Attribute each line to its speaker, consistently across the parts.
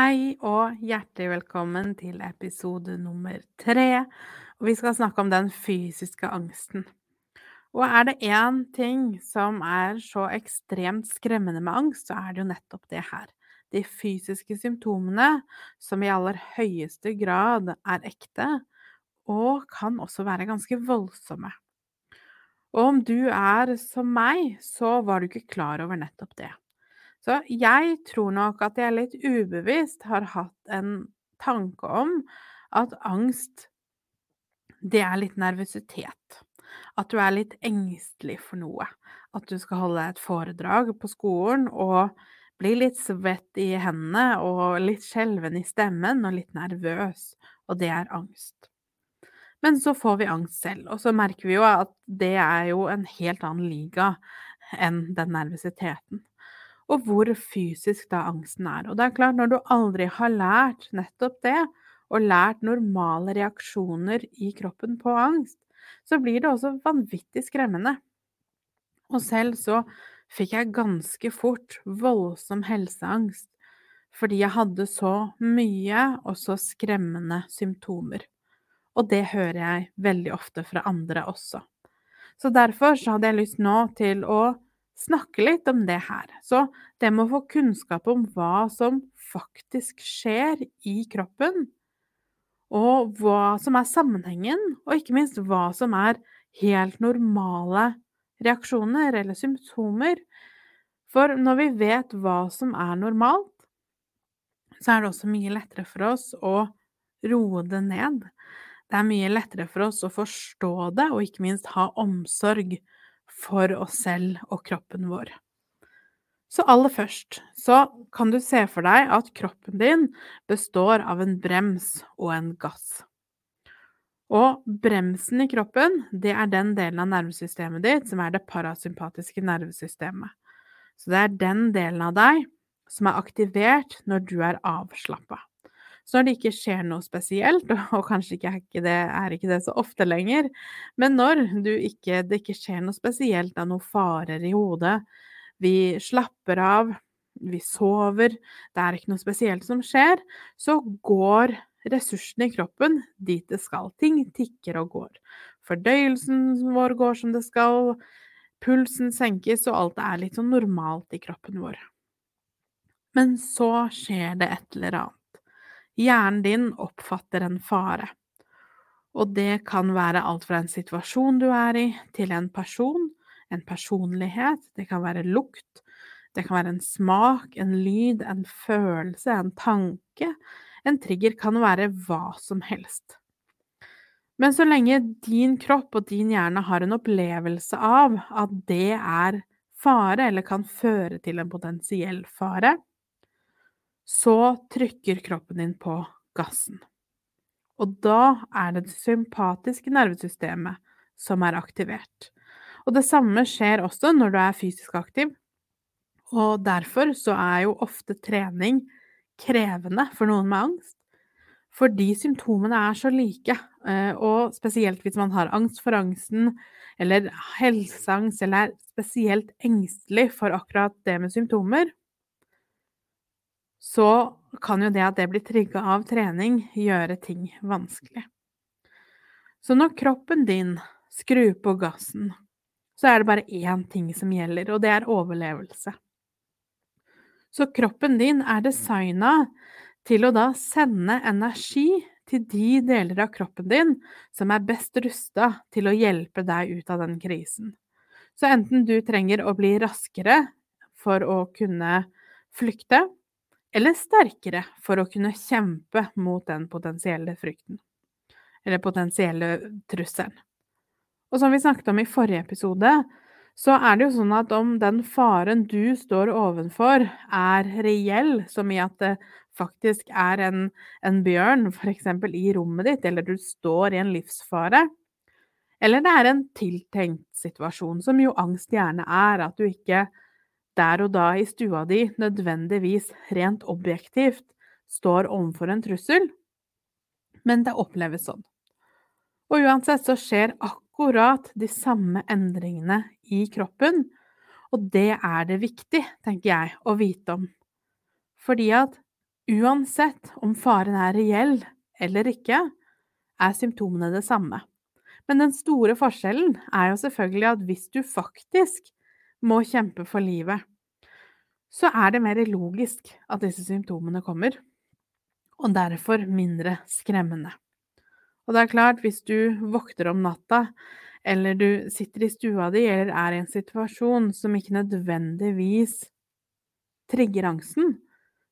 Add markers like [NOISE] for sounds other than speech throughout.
Speaker 1: Hei og hjertelig velkommen til episode nummer tre. Og vi skal snakke om den fysiske angsten. Og er det én ting som er så ekstremt skremmende med angst, så er det jo nettopp det her. De fysiske symptomene som i aller høyeste grad er ekte, og kan også være ganske voldsomme. Og om du er som meg, så var du ikke klar over nettopp det. Så jeg tror nok at jeg litt ubevisst har hatt en tanke om at angst, det er litt nervøsitet. At du er litt engstelig for noe. At du skal holde et foredrag på skolen og bli litt svett i hendene og litt skjelven i stemmen og litt nervøs. Og det er angst. Men så får vi angst selv, og så merker vi jo at det er jo en helt annen liga enn den nervøsiteten og hvor fysisk da angsten er. Og det er klart, når du aldri har lært nettopp det, og lært normale reaksjoner i kroppen på angst, så blir det også vanvittig skremmende. Og selv så fikk jeg ganske fort voldsom helseangst, fordi jeg hadde så mye og så skremmende symptomer. Og det hører jeg veldig ofte fra andre også. Så derfor så hadde jeg lyst nå til å snakke litt om det her. Så det med å få kunnskap om hva som faktisk skjer i kroppen, og hva som er sammenhengen, og ikke minst hva som er helt normale reaksjoner eller symptomer. For når vi vet hva som er normalt, så er det også mye lettere for oss å roe det ned. Det er mye lettere for oss å forstå det, og ikke minst ha omsorg for oss selv og kroppen vår. Så aller først så kan du se for deg at kroppen din består av en brems og en gass. Og bremsen i kroppen, det er den delen av nervesystemet ditt som er det parasympatiske nervesystemet. Så det er den delen av deg som er aktivert når du er avslappa. Så når det ikke skjer noe spesielt, [LAUGHS] og kanskje ikke er, ikke det, er ikke det så ofte lenger, men når ikke, det ikke skjer noe spesielt av noen farer i hodet, vi slapper av, vi sover, det er ikke noe spesielt som skjer, så går ressursene i kroppen dit det skal. Ting tikker og går. Fordøyelsen vår går som det skal, pulsen senkes, og alt er litt sånn normalt i kroppen vår. Men så skjer det et eller annet. Hjernen din oppfatter en fare. Og det kan være alt fra en situasjon du er i, til en person, en personlighet, det kan være lukt, det kan være en smak, en lyd, en følelse, en tanke. En trigger kan være hva som helst. Men så lenge din kropp og din hjerne har en opplevelse av at det er fare, eller kan føre til en potensiell fare, så trykker kroppen din på gassen. Og da er det det sympatiske nervesystemet som er aktivert. Og det samme skjer også når du er fysisk aktiv. Og derfor så er jo ofte trening krevende for noen med angst. Fordi symptomene er så like, eh, og spesielt hvis man har angst for angsten, eller helseangst, eller er spesielt engstelig for akkurat det med symptomer, så kan jo det at det blir trigga av trening, gjøre ting vanskelig. Så når kroppen din skrur på gassen, så er det bare én ting som gjelder, og det er overlevelse. Så kroppen din er designa til å da sende energi til de deler av kroppen din som er best rusta til å hjelpe deg ut av den krisen. Så enten du trenger å bli raskere for å kunne flykte, eller sterkere for å kunne kjempe mot den potensielle frykten, eller potensielle trusselen. Og som vi snakket om i forrige episode, så er det jo sånn at om den faren du står ovenfor, er reell, som i at det faktisk er en, en bjørn f.eks. i rommet ditt, eller du står i en livsfare, eller det er en tiltenkt situasjon, som jo angst gjerne er, at du ikke der og da i stua di nødvendigvis rent objektivt står overfor en trussel, men det oppleves sånn. Og uansett så skjer akkurat de samme endringene i kroppen, og det er det viktig, tenker jeg, å vite om. Fordi at uansett om faren er reell eller ikke, er symptomene det samme. Men den store forskjellen er jo selvfølgelig at hvis du faktisk må kjempe for livet, så er det mer logisk at disse symptomene kommer, og derfor mindre skremmende. Og det er klart, hvis du vokter om natta, eller du sitter i stua di eller er i en situasjon som ikke nødvendigvis trigger angsten,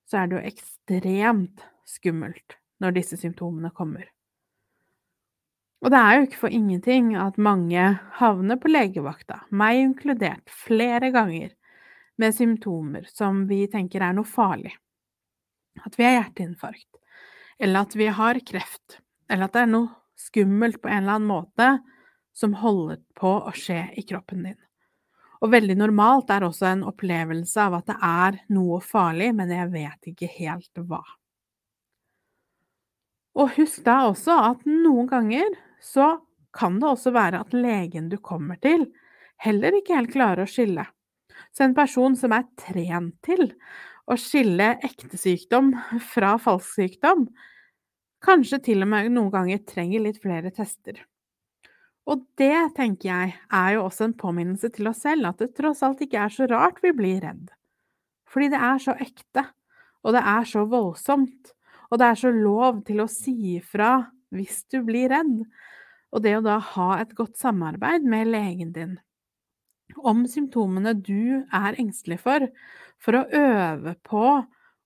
Speaker 1: så er det jo ekstremt skummelt når disse symptomene kommer. Og det er jo ikke for ingenting at mange havner på legevakta, meg inkludert, flere ganger, med symptomer som vi tenker er noe farlig. At vi har hjerteinfarkt, eller at vi har kreft, eller at det er noe skummelt på en eller annen måte som holder på å skje i kroppen din. Og veldig normalt er også en opplevelse av at det er noe farlig, men jeg vet ikke helt hva. Og husk da også at noen ganger så kan det også være at legen du kommer til, heller ikke helt klarer å skille. Så en person som er trent til å skille ekte sykdom fra falsk sykdom, kanskje til og med noen ganger trenger litt flere tester. Og det, tenker jeg, er jo også en påminnelse til oss selv at det tross alt ikke er så rart vi blir redd. Fordi det er så ekte, og det er så voldsomt, og det er så lov til å si ifra hvis du blir redd. Og det å da ha et godt samarbeid med legen din om symptomene du er engstelig for, for å øve på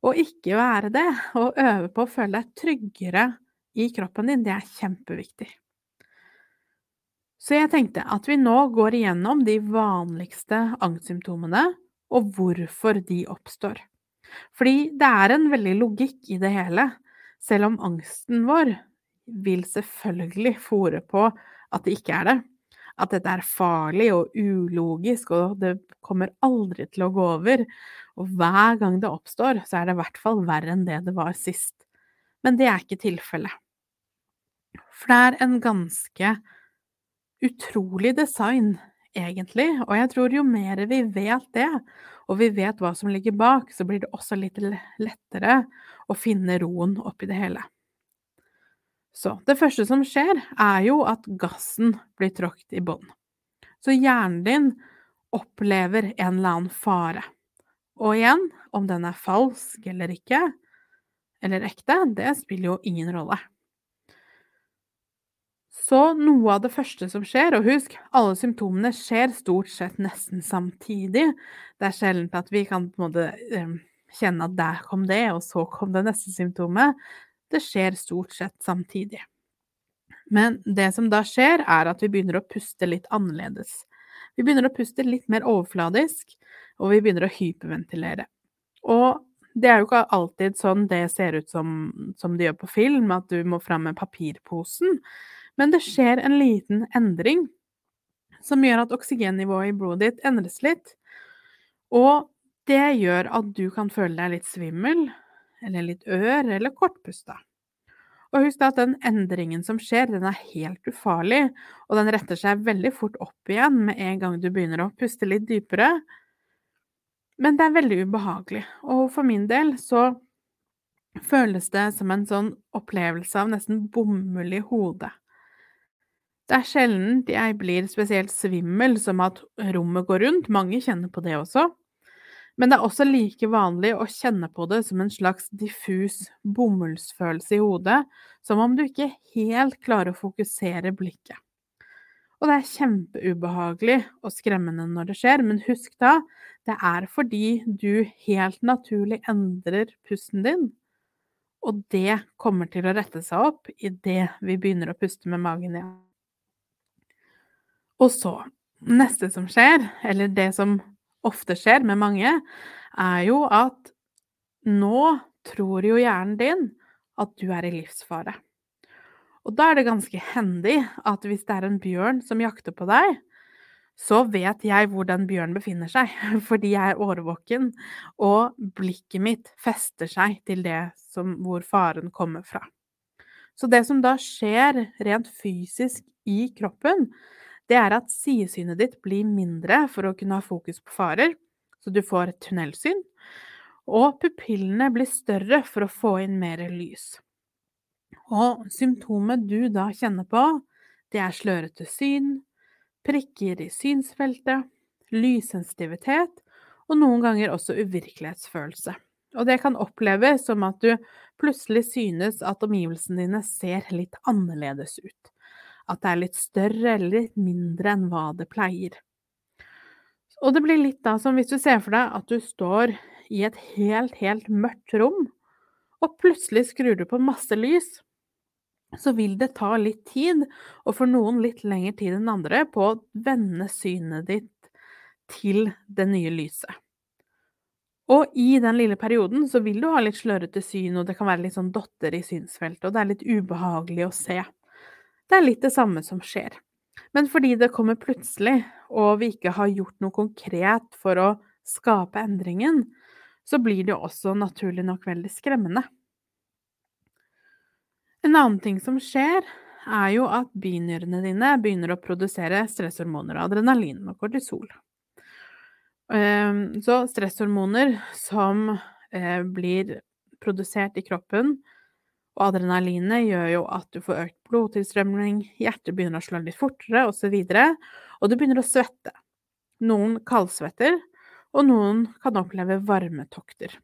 Speaker 1: å ikke være det, og øve på å føle deg tryggere i kroppen din, det er kjempeviktig. Så jeg tenkte at vi nå går igjennom de vanligste angstsymptomene, og hvorfor de oppstår. Fordi det er en veldig logikk i det hele, selv om angsten vår vil selvfølgelig fòre på at det ikke er det. At dette er farlig og ulogisk, og det kommer aldri til å gå over. Og hver gang det oppstår, så er det i hvert fall verre enn det det var sist. Men det er ikke tilfellet. For det er en ganske utrolig design, egentlig, og jeg tror jo mer vi vet det, og vi vet hva som ligger bak, så blir det også litt lettere å finne roen oppi det hele. Så det første som skjer, er jo at gassen blir tråkket i bånn. Så hjernen din opplever en eller annen fare. Og igjen, om den er falsk eller ikke, eller ekte, det spiller jo ingen rolle. Så noe av det første som skjer, og husk, alle symptomene skjer stort sett nesten samtidig. Det er sjelden at vi kan på en måte eh, kjenne at der kom det, og så kom det neste symptomet. Det skjer stort sett samtidig. Men det som da skjer, er at vi begynner å puste litt annerledes. Vi begynner å puste litt mer overfladisk, og vi begynner å hyperventilere. Og det er jo ikke alltid sånn det ser ut som, som det gjør på film, at du må fram med papirposen, men det skjer en liten endring som gjør at oksygennivået i blodet ditt endres litt. Og det gjør at du kan føle deg litt svimmel, eller litt ør, eller kortpusta. Og husk at den endringen som skjer, den er helt ufarlig, og den retter seg veldig fort opp igjen med en gang du begynner å puste litt dypere. Men det er veldig ubehagelig, og for min del så føles det som en sånn opplevelse av nesten bomull i hodet. Det er sjelden jeg blir spesielt svimmel som at rommet går rundt, mange kjenner på det også. Men det er også like vanlig å kjenne på det som en slags diffus bomullsfølelse i hodet, som om du ikke helt klarer å fokusere blikket. Og det er kjempeubehagelig og skremmende når det skjer, men husk da, det er fordi du helt naturlig endrer pusten din, og det kommer til å rette seg opp idet vi begynner å puste med magen igjen. Og så, neste som skjer, eller det som ofte skjer med mange, er jo at nå tror jo hjernen din at du er i livsfare. Og da er det ganske hendig at hvis det er en bjørn som jakter på deg, så vet jeg hvor den bjørnen befinner seg, [LAUGHS] fordi jeg er årvåken, og blikket mitt fester seg til det som, hvor faren kommer fra. Så det som da skjer rent fysisk i kroppen, det er at sidesynet ditt blir mindre for å kunne ha fokus på farer, så du får tunnelsyn, og pupillene blir større for å få inn mer lys. Og symptomet du da kjenner på, det er slørete syn, prikker i synsfeltet, lyssensitivitet og noen ganger også uvirkelighetsfølelse. Og det kan oppleves som at du plutselig synes at omgivelsene dine ser litt annerledes ut. At det er litt større eller litt mindre enn hva det pleier. Og det blir litt da som hvis du ser for deg at du står i et helt, helt mørkt rom, og plutselig skrur du på masse lys, så vil det ta litt tid, og for noen litt lengre tid enn andre, på å vende synet ditt til det nye lyset. Og i den lille perioden så vil du ha litt slørete syn, og det kan være litt sånn dotter i synsfeltet, og det er litt ubehagelig å se. Det er litt det samme som skjer. Men fordi det kommer plutselig, og vi ikke har gjort noe konkret for å skape endringen, så blir det også naturlig nok veldig skremmende. En annen ting som skjer, er jo at binyrene dine begynner å produsere stresshormoner, adrenalin og kortisol. Ehm, så stresshormoner som eh, blir produsert i kroppen, og adrenalinet gjør jo at du får økt blodtilstrømning, hjertet begynner å slå litt fortere osv., og, så og du begynner å svette. Noen kaldsvetter, og noen kan oppleve varmetokter.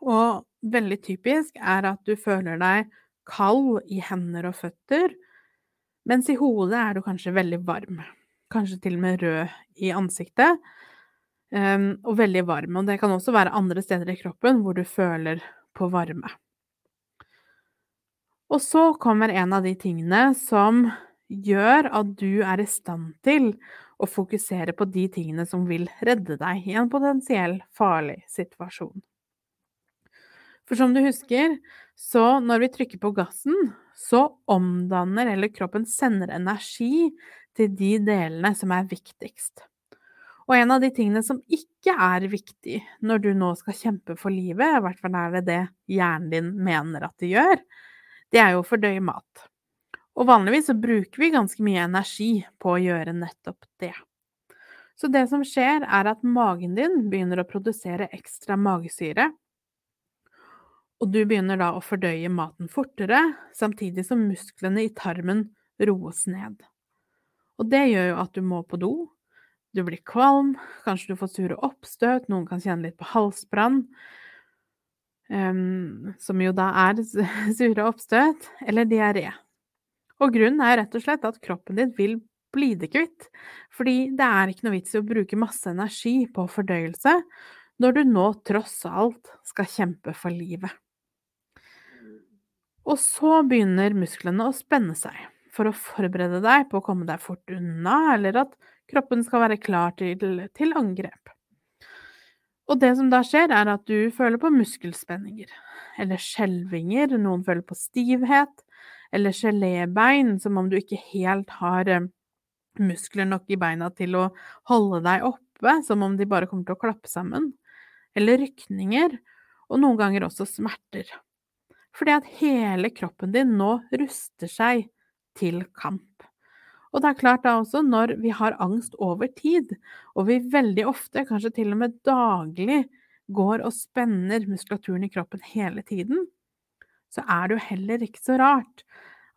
Speaker 1: Og veldig typisk er at du føler deg kald i hender og føtter, mens i hodet er du kanskje veldig varm. Kanskje til og med rød i ansiktet, um, og veldig varm. Og det kan også være andre steder i kroppen hvor du føler på varme. Og så kommer en av de tingene som gjør at du er i stand til å fokusere på de tingene som vil redde deg i en potensiell farlig situasjon. For som du husker, så når vi trykker på gassen, så omdanner eller kroppen sender energi til de delene som er viktigst. Og en av de tingene som ikke er viktig når du nå skal kjempe for livet, i hvert fall er det det hjernen din mener at det gjør, det er jo å fordøye mat. Og vanligvis så bruker vi ganske mye energi på å gjøre nettopp det. Så det som skjer, er at magen din begynner å produsere ekstra magesyre, og du begynner da å fordøye maten fortere, samtidig som musklene i tarmen roes ned. Og det gjør jo at du må på do, du blir kvalm, kanskje du får sure oppstøt, noen kan kjenne litt på halsbrann, um, som jo da er [LAUGHS] sure oppstøt, eller diaré. Og grunnen er rett og slett at kroppen din vil bli det kvitt, fordi det er ikke noe vits i å bruke masse energi på fordøyelse når du nå tross alt skal kjempe for livet. Og så begynner musklene å spenne seg for å forberede deg på å komme deg fort unna, eller at kroppen skal være klar til, til angrep. Og det som da skjer, er at du føler på muskelspenninger, eller skjelvinger, noen føler på stivhet, eller gelébein, som om du ikke helt har eh, muskler nok i beina til å holde deg oppe, som om de bare kommer til å klappe sammen, eller rykninger, og noen ganger også smerter fordi at hele kroppen din nå ruster seg til kamp. Og det er klart da også, når vi har angst over tid, og vi veldig ofte, kanskje til og med daglig, går og spenner muskulaturen i kroppen hele tiden, så er det jo heller ikke så rart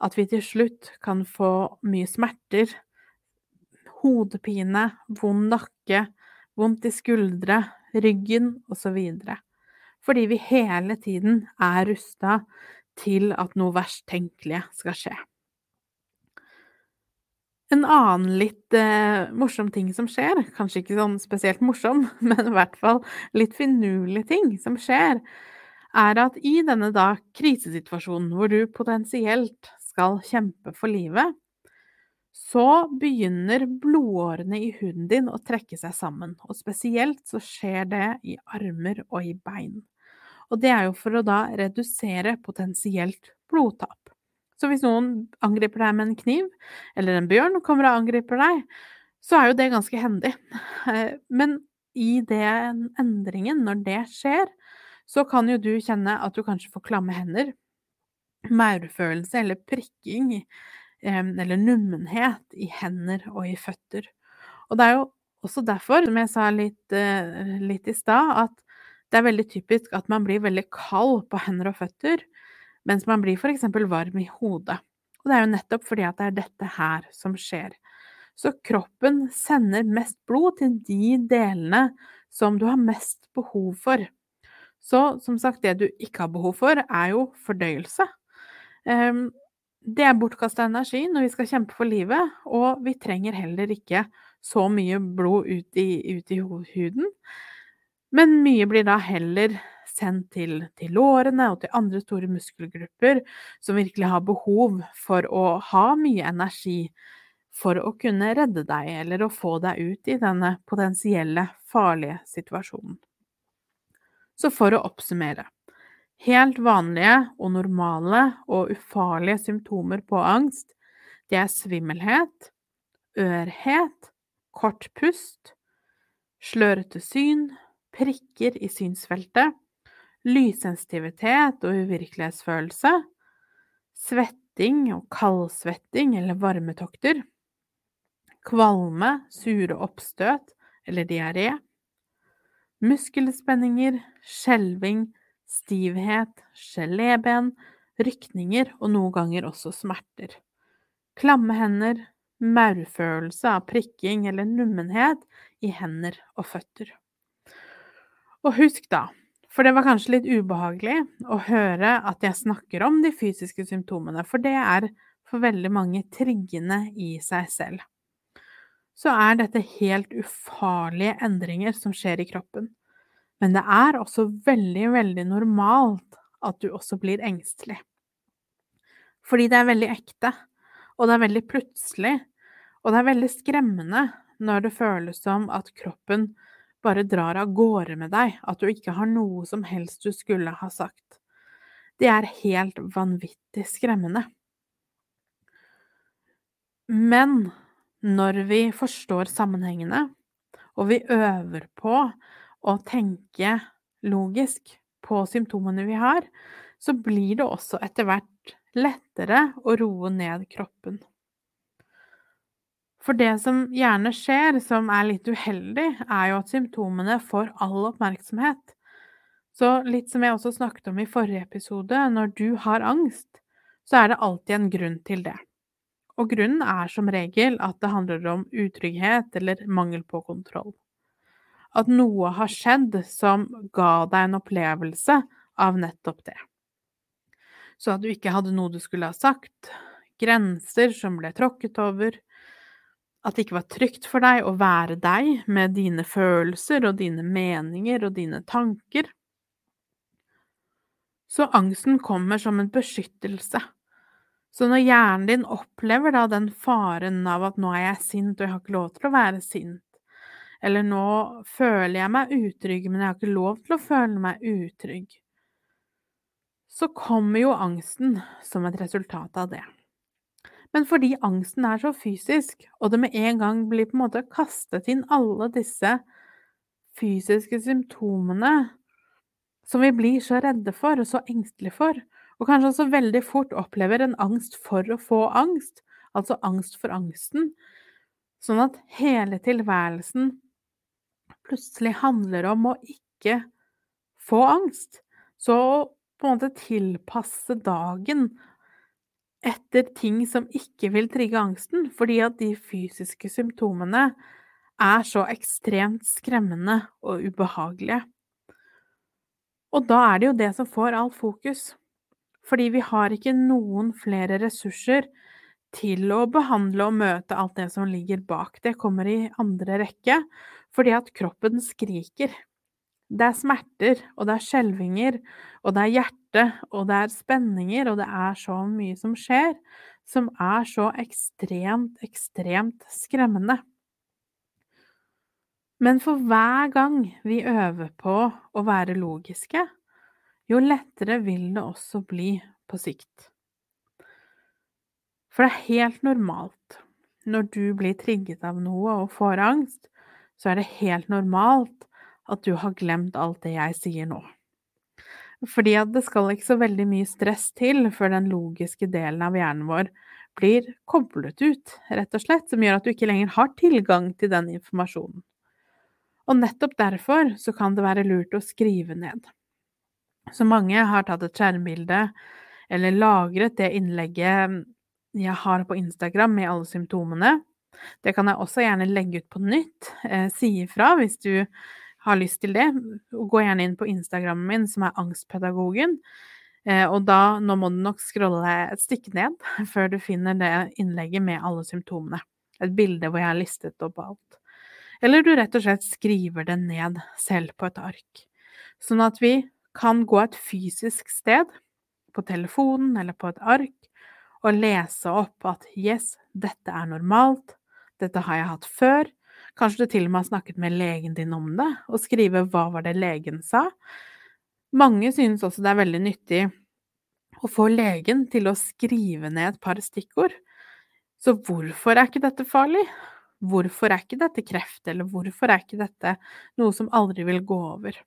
Speaker 1: at vi til slutt kan få mye smerter, hodepine, vond nakke, vondt i skuldre, ryggen osv fordi vi hele tiden er rusta til at noe verst tenkelige skal skje. En annen litt eh, morsom ting som skjer, kanskje ikke sånn spesielt morsom, [LAUGHS] men i hvert fall litt finurlig ting som skjer, er at i denne da krisesituasjonen hvor du potensielt skal kjempe for livet, så begynner blodårene i huden din å trekke seg sammen, og spesielt så skjer det i armer og i bein. og det er jo for å da redusere potensielt blodtap. Så hvis noen angriper deg med en kniv, eller en bjørn kommer og angriper deg, så er jo det ganske hendig. Men i den endringen, når det skjer, så kan jo du kjenne at du kanskje får klamme hender, maurfølelse eller prikking, eller nummenhet i hender og i føtter. Og det er jo også derfor, som jeg sa litt, eh, litt i stad, at det er veldig typisk at man blir veldig kald på hender og føtter, mens man blir f.eks. varm i hodet. Og det er jo nettopp fordi at det er dette her som skjer. Så kroppen sender mest blod til de delene som du har mest behov for. Så som sagt, det du ikke har behov for, er jo fordøyelse. Um, det er bortkasta energi når vi skal kjempe for livet, og vi trenger heller ikke så mye blod ut i, ut i huden. Men mye blir da heller sendt til, til, lårene og til andre store muskelgrupper som virkelig har behov for å ha mye energi for å kunne redde deg eller å få deg ut i denne potensielle farlige situasjonen. Så for å oppsummere helt vanlige og normale og ufarlige symptomer på angst, det er svimmelhet, ørhet, kort pust, slørete syn, prikker i synsfeltet, lyssensitivitet og uvirkelighetsfølelse, svetting og kaldsvetting eller varmetokter, kvalme, sure oppstøt eller diaré, muskelspenninger, skjelving, stivhet, gelében, rykninger og noen ganger også smerter. Klamme hender, maurfølelse av prikking eller nummenhet i hender og føtter. Og husk da, for det var kanskje litt ubehagelig å høre at jeg snakker om de fysiske symptomene, for det er for veldig mange triggende i seg selv så er dette helt ufarlige endringer som skjer i kroppen. Men det er også veldig, veldig normalt at du også blir engstelig. Fordi det er veldig ekte, og det er veldig plutselig, og det er veldig skremmende når det føles som at kroppen bare drar av gårde med deg, at du ikke har noe som helst du skulle ha sagt. Det er helt vanvittig skremmende. Men når vi forstår sammenhengene, og vi øver på å tenke logisk på symptomene vi har, så blir det også etter hvert lettere å roe ned kroppen. For det som gjerne skjer, som er litt uheldig, er jo at symptomene får all oppmerksomhet. Så litt som jeg også snakket om i forrige episode, når du har angst, så er det alltid en grunn til det. Og grunnen er som regel at det handler om utrygghet eller mangel på kontroll. At noe har skjedd som ga deg en opplevelse av nettopp det. Så at du ikke hadde noe du skulle ha sagt, grenser som ble tråkket over, at det ikke var trygt for deg å være deg med dine følelser og dine meninger og dine tanker. Så angsten kommer som en beskyttelse så når hjernen din opplever da den faren av at nå er jeg sint, og jeg har ikke lov til å være sint, eller nå føler jeg meg utrygg, men jeg har ikke lov til å føle meg utrygg, så kommer jo angsten som et resultat av det. Men fordi angsten er så fysisk, og det med en gang blir på en måte kastet inn alle disse fysiske symptomene som vi blir så redde for og så engstelige for, og kanskje også veldig fort opplever en angst for å få angst, altså angst for angsten, sånn at hele tilværelsen plutselig handler om å ikke få angst. Så på en måte tilpasse dagen etter ting som ikke vil trigge angsten, fordi at de fysiske symptomene er så ekstremt skremmende og ubehagelige. Og da er det jo det som får alt fokus. Fordi vi har ikke noen flere ressurser til å behandle og møte alt det som ligger bak. Det kommer i andre rekke, fordi at kroppen skriker. Det er smerter, og det er skjelvinger, og det er hjerte, og det er spenninger, og det er så mye som skjer, som er så ekstremt, ekstremt skremmende. Men for hver gang vi øver på å være logiske, jo lettere vil det også bli på sikt. For det er helt normalt når du blir trigget av noe og får angst, så er det helt normalt at du har glemt alt det jeg sier nå. Fordi at det skal ikke så veldig mye stress til før den logiske delen av hjernen vår blir koblet ut, rett og slett, som gjør at du ikke lenger har tilgang til den informasjonen. Og nettopp derfor så kan det være lurt å skrive ned. Så mange har tatt et skjermbilde eller lagret det innlegget jeg har på Instagram med alle symptomene. Det kan jeg også gjerne legge ut på nytt. Eh, si ifra hvis du har lyst til det. Gå gjerne inn på Instagrammen min, som er Angstpedagogen. Eh, og da, nå må du nok scrolle et stykke ned [LAUGHS] før du finner det innlegget med alle symptomene. Et bilde hvor jeg har listet opp alt. Eller du rett og slett skriver det ned selv på et ark. Sånn at vi kan gå et fysisk sted, på telefonen eller på et ark, og lese opp at yes, dette er normalt, dette har jeg hatt før. Kanskje du til og med har snakket med legen din om det, og skrive hva var det legen sa. Mange synes også det er veldig nyttig å få legen til å skrive ned et par stikkord. Så hvorfor er ikke dette farlig? Hvorfor er ikke dette kreft, eller hvorfor er ikke dette noe som aldri vil gå over?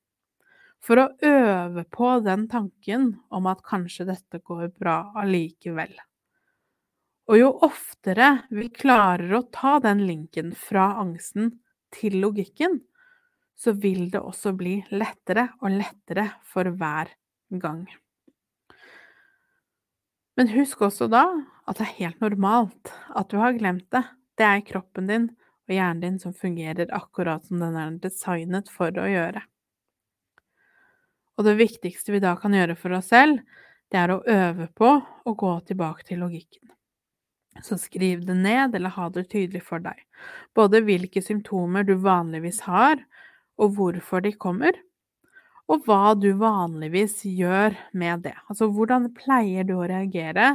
Speaker 1: For å øve på den tanken om at kanskje dette går bra allikevel. Og jo oftere vi klarer å ta den linken fra angsten til logikken, så vil det også bli lettere og lettere for hver gang. Men husk også da at det er helt normalt at du har glemt det. Det er kroppen din og hjernen din som fungerer akkurat som den er designet for å gjøre. Og det viktigste vi da kan gjøre for oss selv, det er å øve på å gå tilbake til logikken. Så skriv det ned, eller ha det tydelig for deg, både hvilke symptomer du vanligvis har, og hvorfor de kommer, og hva du vanligvis gjør med det. Altså hvordan pleier du å reagere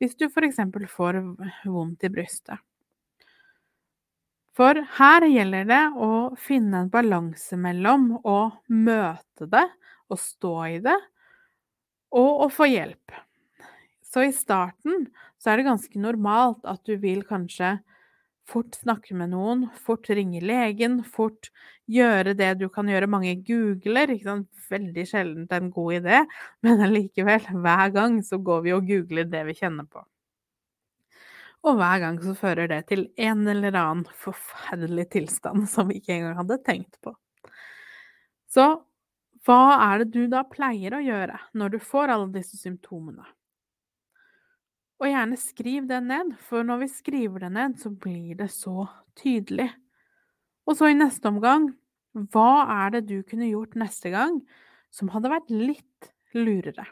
Speaker 1: hvis du eksempel får vondt i brystet? For her gjelder det å finne en balanse mellom å møte det og stå i det, og å få hjelp. Så i starten så er det ganske normalt at du vil kanskje fort snakke med noen, fort ringe legen, fort gjøre det du kan gjøre. Mange googler, ikke sant. Veldig sjelden en god idé, [LAUGHS] men allikevel, hver gang så går vi og googler det vi kjenner på. Og hver gang så fører det til en eller annen forferdelig tilstand [LAUGHS] som vi ikke engang hadde tenkt på. Så hva er det du da pleier å gjøre når du får alle disse symptomene? Og gjerne skriv det ned, for når vi skriver det ned, så blir det så tydelig. Og så i neste omgang, hva er det du kunne gjort neste gang som hadde vært litt lurere?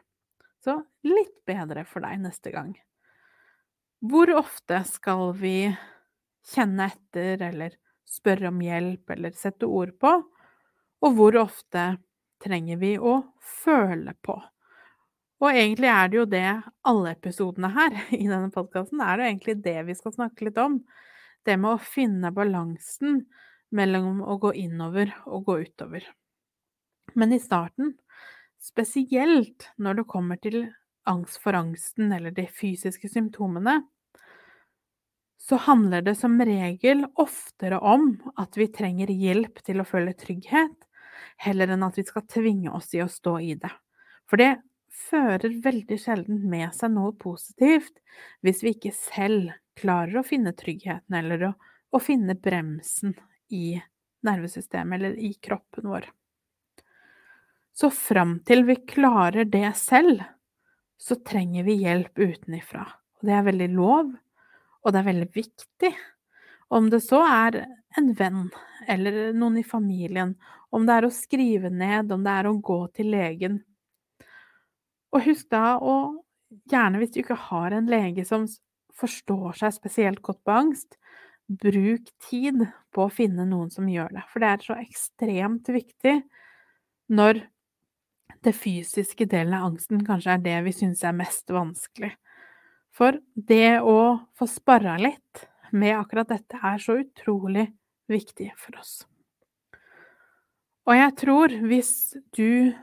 Speaker 1: Så litt bedre for deg neste gang. Hvor ofte skal vi kjenne etter eller spørre om hjelp eller sette ord på? Og hvor ofte trenger vi å føle på? Og egentlig er det jo det alle episodene her [LAUGHS] i denne podkasten er det egentlig det vi skal snakke litt om. Det med å finne balansen mellom å gå innover og gå utover. Men i starten, spesielt når det kommer til angst for angsten eller de fysiske symptomene, så handler det som regel oftere om at vi trenger hjelp til å føle trygghet, heller enn at vi skal tvinge oss i å stå i det. For det fører veldig sjelden med seg noe positivt hvis vi ikke selv klarer å finne tryggheten eller å, å finne bremsen i nervesystemet eller i kroppen vår. Så fram til vi klarer det selv, så trenger vi hjelp utenifra. Og det er veldig lov, og det er veldig viktig. Om det så er en venn eller noen i familien, om det er å skrive ned, om det er å gå til legen og husk da å Gjerne hvis du ikke har en lege som forstår seg spesielt godt på angst, bruk tid på å finne noen som gjør det. For det er så ekstremt viktig når det fysiske delen av angsten kanskje er det vi syns er mest vanskelig. For det å få sparra litt med akkurat dette er så utrolig viktig for oss. Og jeg tror hvis du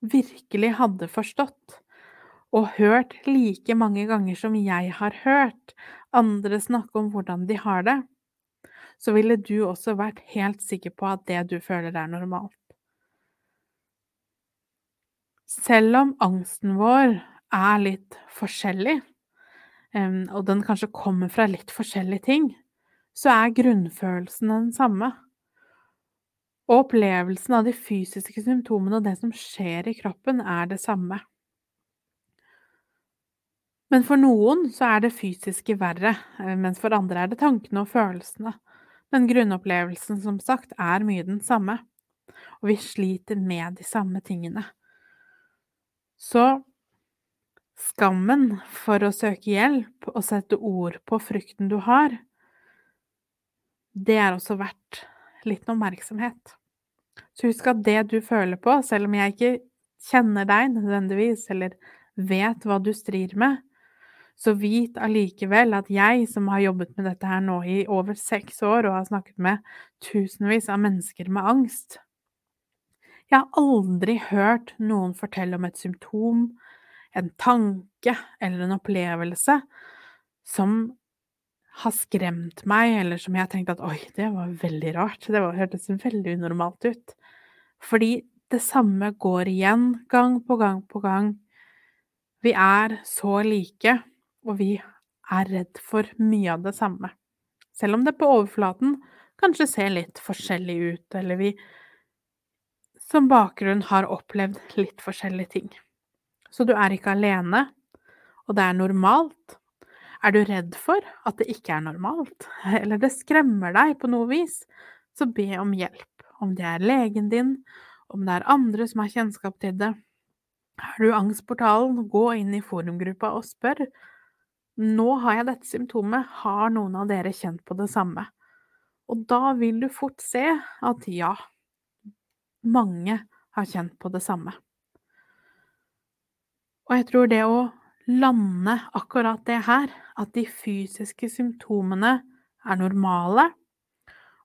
Speaker 1: virkelig hadde forstått og hørt like mange ganger som jeg har hørt andre snakke om hvordan de har det, så ville du også vært helt sikker på at det du føler, er normalt. Selv om angsten vår er litt forskjellig, og den kanskje kommer fra litt forskjellige ting, så er grunnfølelsen den samme. Og opplevelsen av de fysiske symptomene og det som skjer i kroppen, er det samme. Men for noen så er det fysiske verre, eh, mens for andre er det tankene og følelsene. Men grunnopplevelsen, som sagt, er mye den samme, og vi sliter med de samme tingene. Så skammen for å søke hjelp og sette ord på frykten du har, det er også verdt litt oppmerksomhet. Så husk at det du føler på, selv om jeg ikke kjenner deg nødvendigvis, eller vet hva du strir med, så vit allikevel at jeg som har jobbet med dette her nå i over seks år og har snakket med tusenvis av mennesker med angst Jeg har aldri hørt noen fortelle om et symptom, en tanke eller en opplevelse som har skremt meg, eller som jeg har tenkt at oi, det var veldig rart, det hørtes veldig unormalt ut. Fordi det samme går igjen, gang på gang på gang. Vi er så like, og vi er redd for mye av det samme. Selv om det på overflaten kanskje ser litt forskjellig ut, eller vi som bakgrunn har opplevd litt forskjellige ting. Så du er ikke alene, og det er normalt, er du redd for at det ikke er normalt, [LAUGHS] eller det skremmer deg på noe vis, så be om hjelp. Om det er legen din, om det er andre som har kjennskap til det. Har du angstportalen, gå inn i forumgruppa og spør. Nå har jeg dette symptomet, har noen av dere kjent på det samme? Og da vil du fort se at ja, mange har kjent på det samme. Og jeg tror det å lande akkurat det her, at de fysiske symptomene er normale,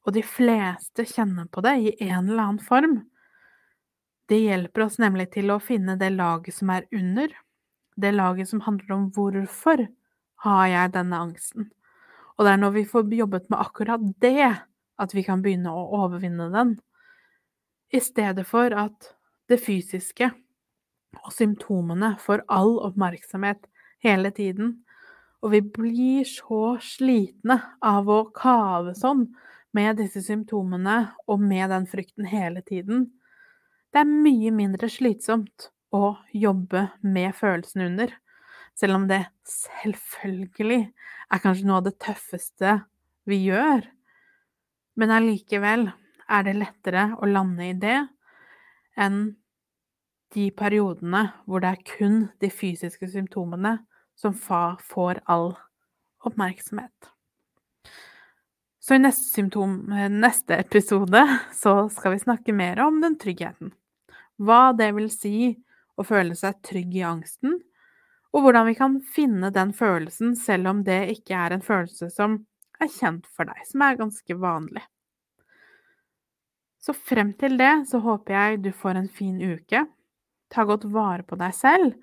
Speaker 1: og de fleste kjenner på det i en eller annen form. Det hjelper oss nemlig til å finne det laget som er under, det laget som handler om hvorfor har jeg denne angsten. Og det er når vi får jobbet med akkurat det, at vi kan begynne å overvinne den, i stedet for at det fysiske og symptomene får all oppmerksomhet hele tiden. Og vi blir så slitne av å kave sånn med disse symptomene og med den frykten hele tiden. Det er mye mindre slitsomt å jobbe med følelsen under, selv om det selvfølgelig er kanskje noe av det tøffeste vi gjør. Men allikevel er det lettere å lande i det enn de periodene hvor det er kun de fysiske symptomene som får all oppmerksomhet. Så i neste, symptom, neste episode [LAUGHS] så skal vi snakke mer om den tryggheten. Hva det vil si å føle seg trygg i angsten, og hvordan vi kan finne den følelsen selv om det ikke er en følelse som er kjent for deg, som er ganske vanlig. Så frem til det så håper jeg du får en fin uke. Ta godt vare på deg selv,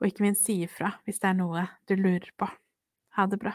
Speaker 1: og ikke minst si ifra hvis det er noe du lurer på. Ha det bra.